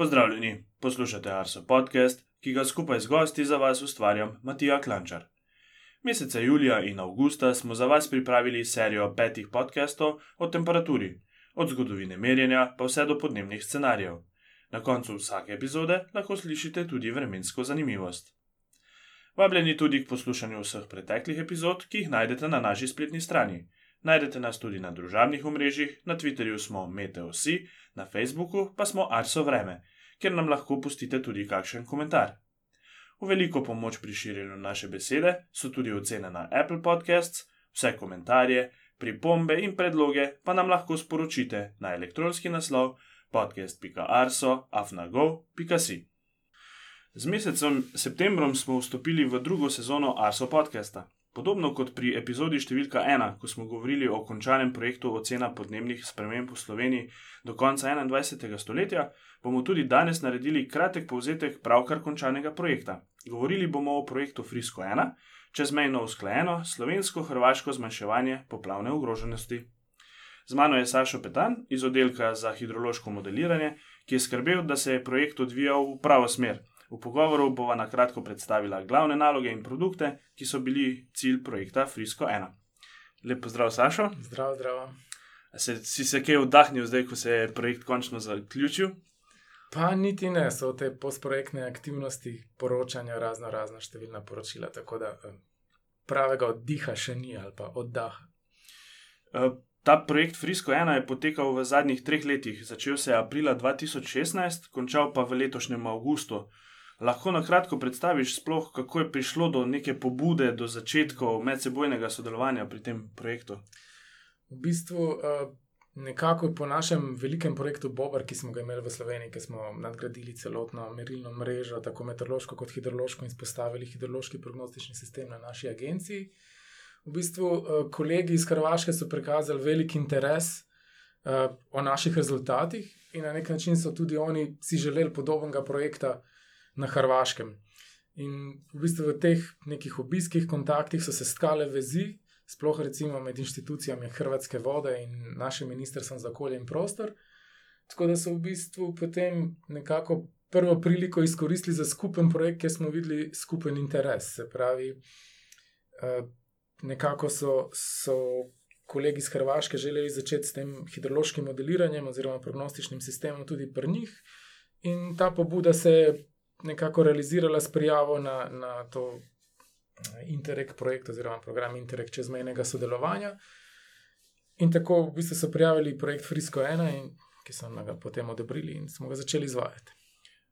Pozdravljeni, poslušate Arso podcast, ki ga skupaj z gosti za vas ustvarjam Matija Klančar. Meseca julija in avgusta smo za vas pripravili serijo petih podcastov o temperaturi, od zgodovine merjenja pa vse do podnebnih scenarijev. Na koncu vsake epizode lahko slišite tudi vremensko zanimivost. Vabljeni tudi k poslušanju vseh preteklih epizod, ki jih najdete na naši spletni strani. Najdete nas tudi na družabnih omrežjih, na Twitterju smo MeteoSi, na Facebooku pa smo Arso Vreme, kjer nam lahko pustite tudi kakšen komentar. V veliko pomoč pri širjenju naše besede so tudi ocene na Apple Podcasts, vse komentarje, pripombe in predloge pa nam lahko sporočite na elektronski naslov podcast.arso.afnago.si. Z mesecem septembrom smo vstopili v drugo sezono Arso podcasta. Podobno kot pri epizodi številka ena, ko smo govorili o končanem projektu ocena podnebnih sprememb v Sloveniji do konca 21. stoletja, bomo tudi danes naredili kratek povzetek pravkar končanega projekta. Govorili bomo o projektu Frisko 1, čezmejno usklajeno slovensko-hrvaško zmanjševanje poplavne ogroženosti. Z mano je Sašo Petan iz oddelka za hidrološko modeliranje, ki je skrbel, da se je projekt odvijal v pravo smer. V pogovoru bova na kratko predstavila glavne naloge in produkte, ki so bili cilj projekta Frisko 1. Lep pozdrav, Sašo. Zdrav, zdrav. Se, si se kaj vdahnil, zdaj, ko se je projekt končno zaključil? Pa niti ne, so te postprojektne aktivnosti, poročanja, razno razna številna poročila, tako da eh, pravega oddiha še ni ali pa oddaha. Uh, Ta projekt Frisko 1 je potekal v zadnjih treh letih. Začel se je aprila 2016, končal pa v letošnjem avgustu. Lahko na kratko predstaviš, sploh, kako je prišlo do neke pobude, do začetkov medsebojnega sodelovanja pri tem projektu? V bistvu, eh, nekako po našem velikem projektu Bobar, ki smo ga imeli v Sloveniji, ki smo nadgradili celotno merilno mrežo, tako meteorološko kot hidrološko, in spostavili hidrološki prognostični sistem na naši agenciji. V bistvu, eh, kolegi iz Hrvaške so prikazali velik interes eh, o naših rezultatih, in na nek način so tudi oni si želeli podobnega projekta na Hrvaškem. In v bistvu v teh nekih obiskih, kontaktih so se skale vezi, sploh recimo med inštitucijami Hrvatske vode in našim ministrstvom za okolje in prostor. Tako da so v bistvu potem nekako prvo priliko izkoristili za skupen projekt, kjer smo videli skupen interes. Se pravi, eh, nekako so, so kolegi iz Hrvaške želeli začeti s tem hidrološkim modeliranjem oziroma prognostičnim sistemom tudi pri njih. In ta pobuda se je nekako realizirala s prijavo na, na to eh, Interreg projekt oziroma program Interreg čezmejnega sodelovanja. In tako v bistvu so prijavili projekt Frisko 1, in, ki so ga potem odobrili in smo ga začeli izvajati.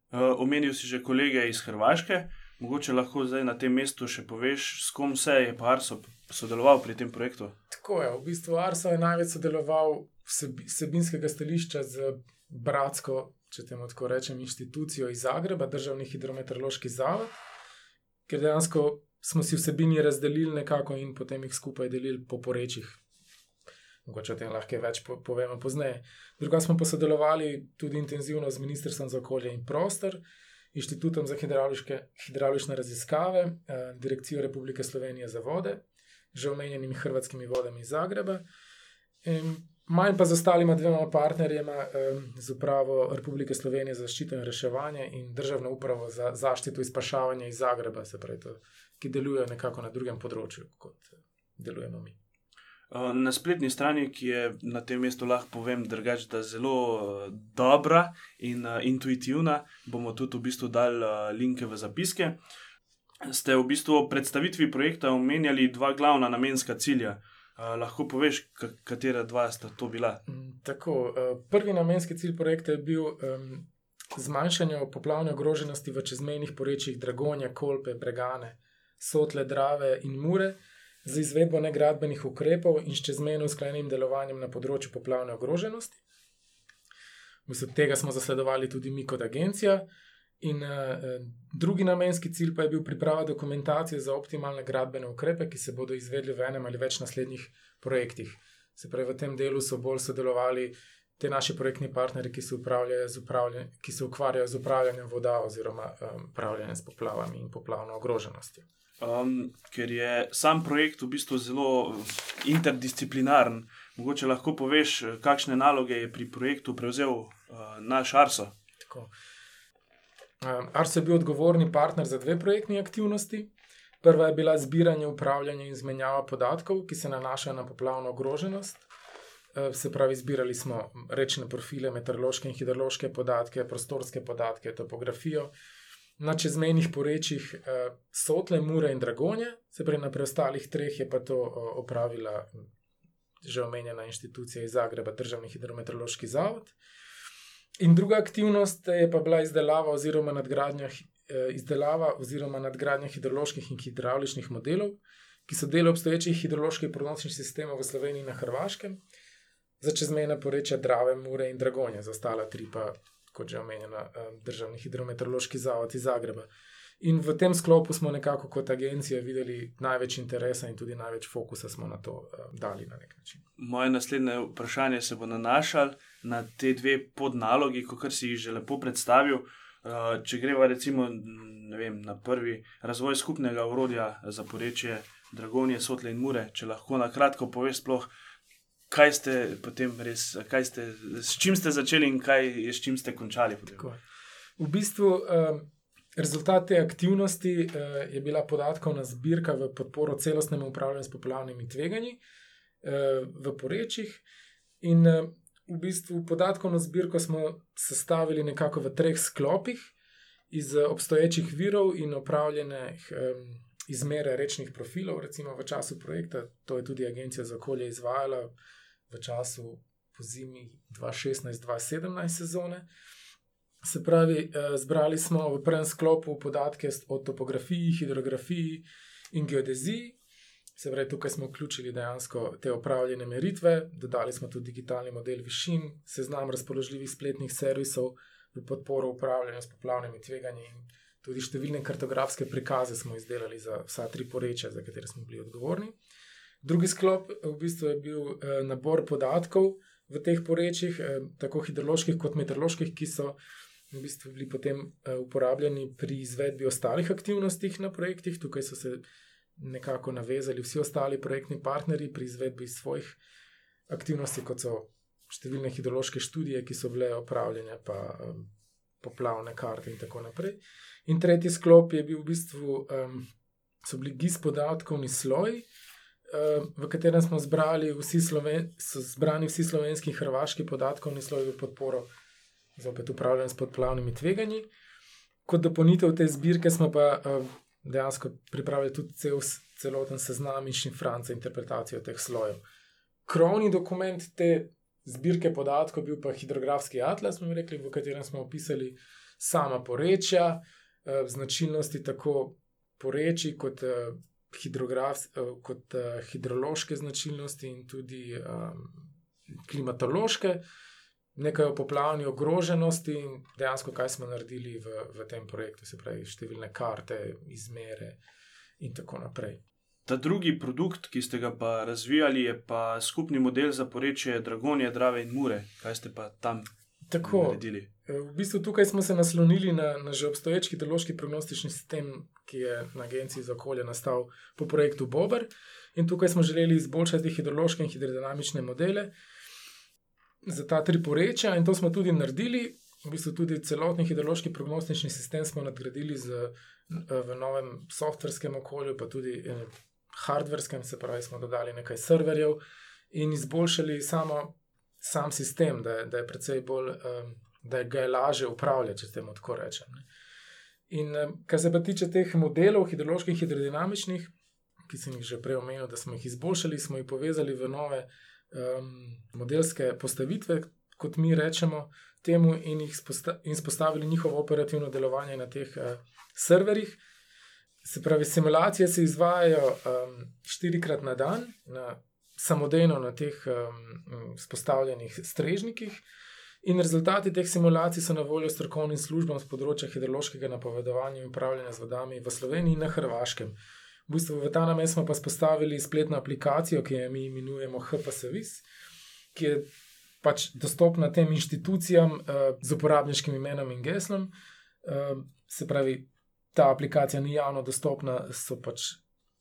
Uh, omenil si že kolege iz Hrvaške, mogoče lahko zdaj na tem mestu še poveš, s kom vse je pa Arso sodeloval pri tem projektu. Tako je, v bistvu Arso je največ sodeloval vsebinskega stališča z bratsko če temu tako rečem, inštitucijo iz Zagreba, Državni hidrometeorološki zavod, ker dejansko smo si vsebini razdelili nekako in potem jih skupaj delili po porečjih. Mogoče o tem lahko več povemo pozneje. Druga smo pa sodelovali tudi intenzivno z Ministrstvom za okolje in prostor, Inštitutom za hidravlične raziskave, eh, Direkcijo Republike Slovenije za vode, že omenjenimi hrvatskimi vodami iz Zagreba. In manj pa z ostalima dvema partnerjema, z upravo Republike Slovenije za zaščito in reševanje in državno upravo za zaščito in spašavanje iz Zagreba, pravi, to, ki delujejo nekako na drugem področju, kot eh, delujemo mi. Eh, na spletni strani, ki je na tem mestu, lahko povem, drugač, da je zelo uh, dobra in uh, intuitivna, bomo tudi v bistvu dali linke v zapiske. Ste v bistvu v predstavitvi projekta omenjali dva glavna namenska cilja. Uh, lahko poveš, katera dva sta to bila? Mm, tako, uh, prvi namenski cilj projekta je bil um, zmanjšanje poplavne ogroženosti v čezmejnih porečjih Dragonja, Kolpe, Bregane, Sotle, Drave in Mure za izvedbo negradbenih ukrepov in s čezmejno usklajenim delovanjem na področju poplavne ogroženosti. Mislim, tega smo zasledovali tudi mi kot agencija. In uh, drugi namenski cilj pa je bil priprava dokumentacije za optimalne gradbene ukrepe, ki se bodo izvedli v enem ali več naslednjih projektih. Se pravi, v tem delu so bolj sodelovali te naši projektni partnerji, ki, ki se ukvarjajo z upravljanjem voda oziroma um, upravljanjem s poplavami in poplavno ogroženostjo. Um, ker je sam projekt v bistvu zelo interdisciplinaren, mogoče lahko poveš, kakšne naloge je pri projektu prevzel uh, naš Arso. Tako. Arso je bil odgovorni partner za dve projektni aktivnosti. Prva je bila zbiranje, upravljanje in izmenjava podatkov, ki se nanašajo na poplavno ogroženost. Se pravi, zbirali smo rečne profile, meteorološke in hidrološke podatke, prostorske podatke, topografijo. Na čezmejnih porečjih Sotle, Mure in Dragonje, se pravi, na preostalih treh je pa to opravila že omenjena inštitucija iz Zagreba, Državni hidrometeorološki zavod. In druga aktivnost je pa bila izdelava oziroma nadgradnja, eh, izdelava oziroma nadgradnja hidroloških in hidravličnih modelov, ki so del obstoječih hidroloških pronosnih sistemov v Sloveniji in na Hrvaškem, za čezmejne porečja Drave, Mure in Dragonje, za ostala tri pa, kot že omenjena, eh, Državni hidrometeorološki zavod iz Zagreba. In v tem sklopu smo nekako kot agencija videli največ interesa in tudi največ fokusa smo na to uh, dali na nek način. Moje naslednje vprašanje se bo nanašalo na te dve podnalogi, kot si jih že lepo predstavil. Uh, če greva recimo vem, na prvi razvoj skupnega urodja za porečje Dragonije, Sotle in Mure, če lahko na kratko poveš, sploh, kaj ste potem res, kaj ste, s čim ste začeli in kaj, s čim ste končali. V bistvu. Uh, Rezultat te aktivnosti uh, je bila podatkovna zbirka v podporo celostnemu upravljanju s poplavnimi tveganji uh, v porečjih. In uh, v bistvu podatkovno zbirko smo sestavili nekako v treh sklopih iz obstoječih virov in opravljenih um, izmere rečnih profilov, recimo v času projekta. To je tudi Agencija za okolje izvajala v času po zimi 2016-2017 sezone. Se pravi, eh, zbrali smo v prvem sklopu podatke o topografiji, hidrografiji in geodeziji. Se pravi, tukaj smo vključili dejansko te opravljene meritve, dodali smo tudi digitalni model višin, seznam razpoložljivih spletnih servisov v podporo upravljanju s poplavnimi tveganji tudi številne kartografske prikaze smo izdelali za vsa tri porečja, za katere smo bili odgovorni. Drugi sklop v bistvu je bil eh, nabor podatkov v teh porečjih, eh, tako hidroloških kot meteoroloških, ki so v bistvu bili potem uh, uporabljeni pri izvedbi ostalih aktivnosti na projektih. Tukaj so se nekako navezali vsi ostali projektni partnerji pri izvedbi svojih aktivnosti, kot so številne hidrološke študije, ki so bile opravljene, pa um, poplavne karte in tako naprej. In tretji sklop je bil v bistvu, um, so bili GIS podatkovni sloj. V katerem smo zbrali vsi, sloven, zbrani vsi slovenski in hrvaški podatkovni sloj v podporo zopet upravljanje s podplavnimi tveganji. Kot dopolnitev te zbirke smo pa uh, dejansko pripravili tudi cel, celoten seznam in šifrance interpretacijo teh slojev. Krovni dokument te zbirke podatkov bil pa hidrografski atlas, rekli, v katerem smo opisali sama porečja, uh, značilnosti tako porečij kot. Uh, Hidrograf, kot uh, hidrološke značilnosti, in tudi um, klimatološke, nekaj o poplavni ogroženosti in dejansko, kaj smo naredili v, v tem projektu, se pravi, številne karte, izmere in tako naprej. Ta drugi produkt, ki ste ga pa razvijali, je pa skupni model za porečje Dragonije, Drave in Mure. Kaj ste pa tam tako naredili? E, v bistvu tukaj smo se naslonili na, na že obstoječi hidrološki prognostični sistem, ki je na Agenciji za okolje nastal po projektu Bober. In tukaj smo želeli izboljšati hidrološke in hidrodinamične modele, za ta tri porečja, in to smo tudi naredili. V bistvu tudi celotni hidrološki prognostični sistem smo nadgradili z, v novem softverskem okolju, pa tudi eh, hardverskem, se pravi, smo dodali nekaj serverjev in izboljšali samo, sam sistem, da da je precej bolj, um, da je ga je lažje upravljati, če temu tako rečem. In kar se pa tiče teh modelov, hidroloških in hidrodinamičnih, ki sem jih že prej omenil, da smo jih izboljšali, smo jih povezali v nove um, modelske postavitve, kot mi rečemo temu, in jih spostavili njihovo operativno delovanje na teh uh, serverjih. Se pravi, simulacije se izvajajo um, štirikrat na dan, na, samodejno na teh um, spostavljenih strežnikih. In rezultati teh simulacij so na voljo strokovnim službam z področja hidrološkega napovedovanja in upravljanja z vodami v Sloveniji in na Hrvaškem. V bistvu v ta namen smo pa spostavili spletno aplikacijo, ki jo mi imenujemo HPSVIS, ki je pač dostopna tem inštitucijam uh, z uporabniškim imenom in geslom. Uh, se pravi, ta aplikacija ni javno dostopna, so pač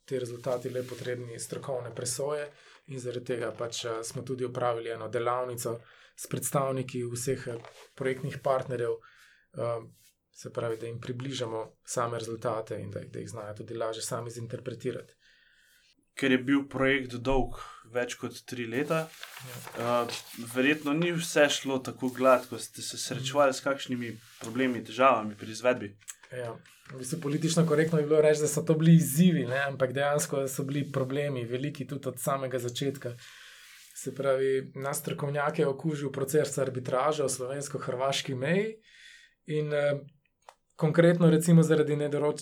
ti rezultati le potrebni strokovne presoje, in zaradi tega pač uh, smo tudi upravili eno delavnico s predstavniki vseh projektnih partnerjev. Uh, se pravi, da jim približamo same rezultate in da, da jih znajo tudi lažje sami zinterpretirati. Ker je bil projekt dolg več kot tri leta, ja. uh, verjetno ni vse šlo tako gladko, ste se srečevali s kakšnimi problemi, težavami pri izvedbi. Ja. V bistvu politično korektno bi bilo reči, da so to bili izzivi, ne? ampak dejansko so bili problemi, veliki tudi od samega začetka. Se pravi, nas strokovnjake je okužil proces arbitraže o slovensko-hrvaški meji in uh, Konkretno, recimo zaradi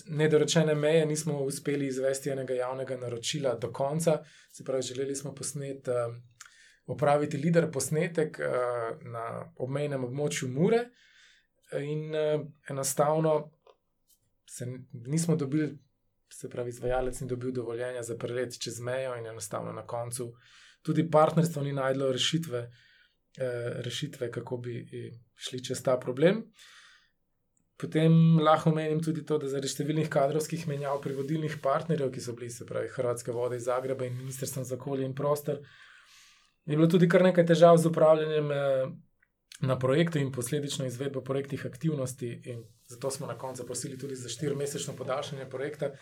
nedorečene meje, nismo uspeli izvesti enega javnega naročila do konca. Se pravi, želeli smo posnet, uh, opraviti lider posnetek uh, na obmejnem območju Mure, in uh, enostavno se nismo dobili, se pravi, izvajalec ni dobil dovoljenja za prelet čez mejo, in enostavno na koncu tudi partnerstvo ni najdlo rešitve, uh, rešitve kako bi šli čez ta problem. Potem lahko menim tudi to, da zaradi številnih kadrovskih menjav pri vodilnih partnerjev, ki so bili, se pravi, Hrvatske vode iz Zagreba in Ministrstvo za okolje in prostor, je bilo tudi kar nekaj težav z upravljanjem eh, na projektu in posledično izvedbo projektnih aktivnosti. In zato smo na koncu prosili tudi za štirimesečno podaljšanje projekta,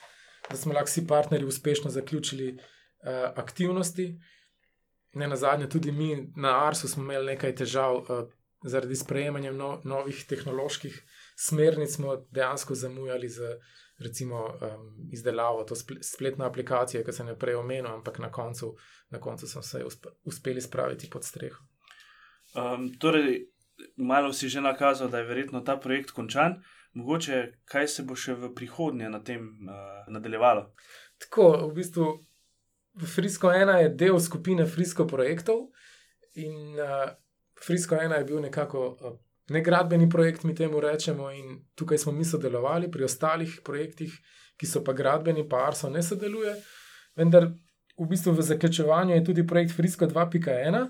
da smo lahko vsi partnerji uspešno zaključili uh, aktivnosti. Ne na zadnje, tudi mi na Arsu smo imeli nekaj težav uh, zaradi sprejemanja no, novih tehnoloških smernic smo dejansko zamujali z recimo, um, izdelavo to spletne aplikacije, ki sem jo prej omenil, ampak na koncu, na koncu smo se uspeli spraviti pod streho. Um, torej, malo si že nakazal, da je verjetno ta projekt končan. Mogoče kaj se bo še v prihodnje na tem uh, nadaljevalo? Tako, v bistvu, Frisko 1 je del skupine Frisko projektov in uh, Frisko 1 je bil nekako uh, ne gradbeni projekt, mi temu rečemo, in tukaj smo mi sodelovali, pri ostalih projektih, ki so pa gradbeni, pa Arso ne sodeluje. Vendar v bistvu v zaključovanju je tudi projekt Frisko 2.1.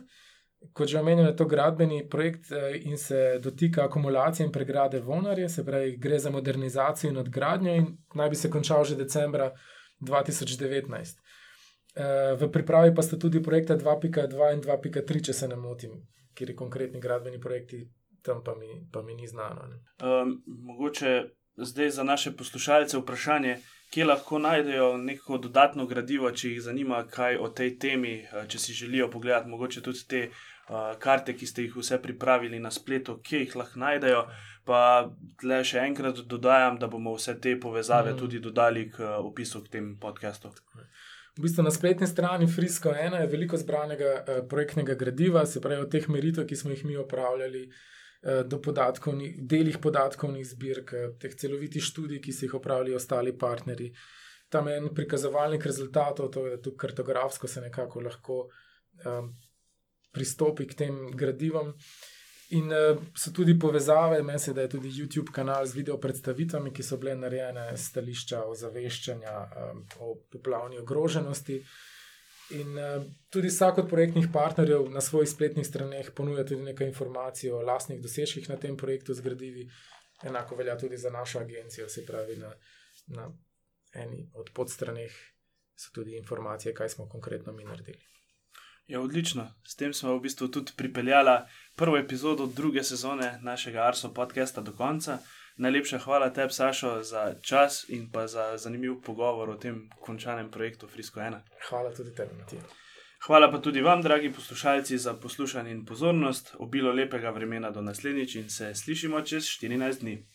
Kot že omenjeno, je to gradbeni projekt eh, in se dotika akumulacije in pregrade Vonarje, se pravi, gre za modernizacijo in odgradnjo, in naj bi se končal že decembra 2019. Eh, v pripravi pa sta tudi projekta 2.2 in 2.3, če se ne motim, kjer je konkretni gradbeni projekti tam pa mi, pa mi ni znano. Um, mogoče zdaj za naše poslušalce vprašanje, kje lahko najdejo neko dodatno gradivo, če jih zanima, kaj o tej temi, če si želijo pogledati, mogoče tudi te uh, karte, ki ste jih vse pripravili na spletu, kje jih lahko najdejo. Pa le še enkrat dodajam, da bomo vse te povezave mm. tudi dodali k uh, opisu k tem podkastu. V bistvu na spletni strani Frisko 1 je veliko zbranega uh, projektnega gradiva, se pravi o teh meritvah, ki smo jih mi opravljali. Eh, do podatkovnih, delih podatkovnih zbirk, eh, teh celovitih študij, ki so jih opravili ostali partnerji. Tam je en prikazovalnik rezultatov, to je tudi kartografsko, se nekako lahko um, pristopi k tem gradivom. In uh, so tudi povezave, meni se da je tudi YouTube kanal z video predstavitvami, ki so bile narejene stališča o zaveščanju um, o poplavni ogroženosti. In uh, tudi vsak od projektnih partnerjev na svojih spletnih straneh ponuja tudi nekaj informacij o lastnih dosežkih na tem projektu zgradivi. Enako velja tudi za našo agencijo, se pravi, na, na eni od podstraneh so tudi informacije, kaj smo konkretno mi naredili. Ja, odlično. S tem smo v bistvu tudi pripeljali prvo epizodo druge sezone našega Arso podcasta do konca. Najlepša hvala tebi, Sašo, za čas in pa za zanimiv pogovor o tem končanem projektu Frisko 1. Hvala tudi tebi, Matija. Hvala pa tudi vam, dragi poslušalci, za poslušanje in pozornost. Obilo lepega vremena do naslednjič in se slišimo čez 14 dni.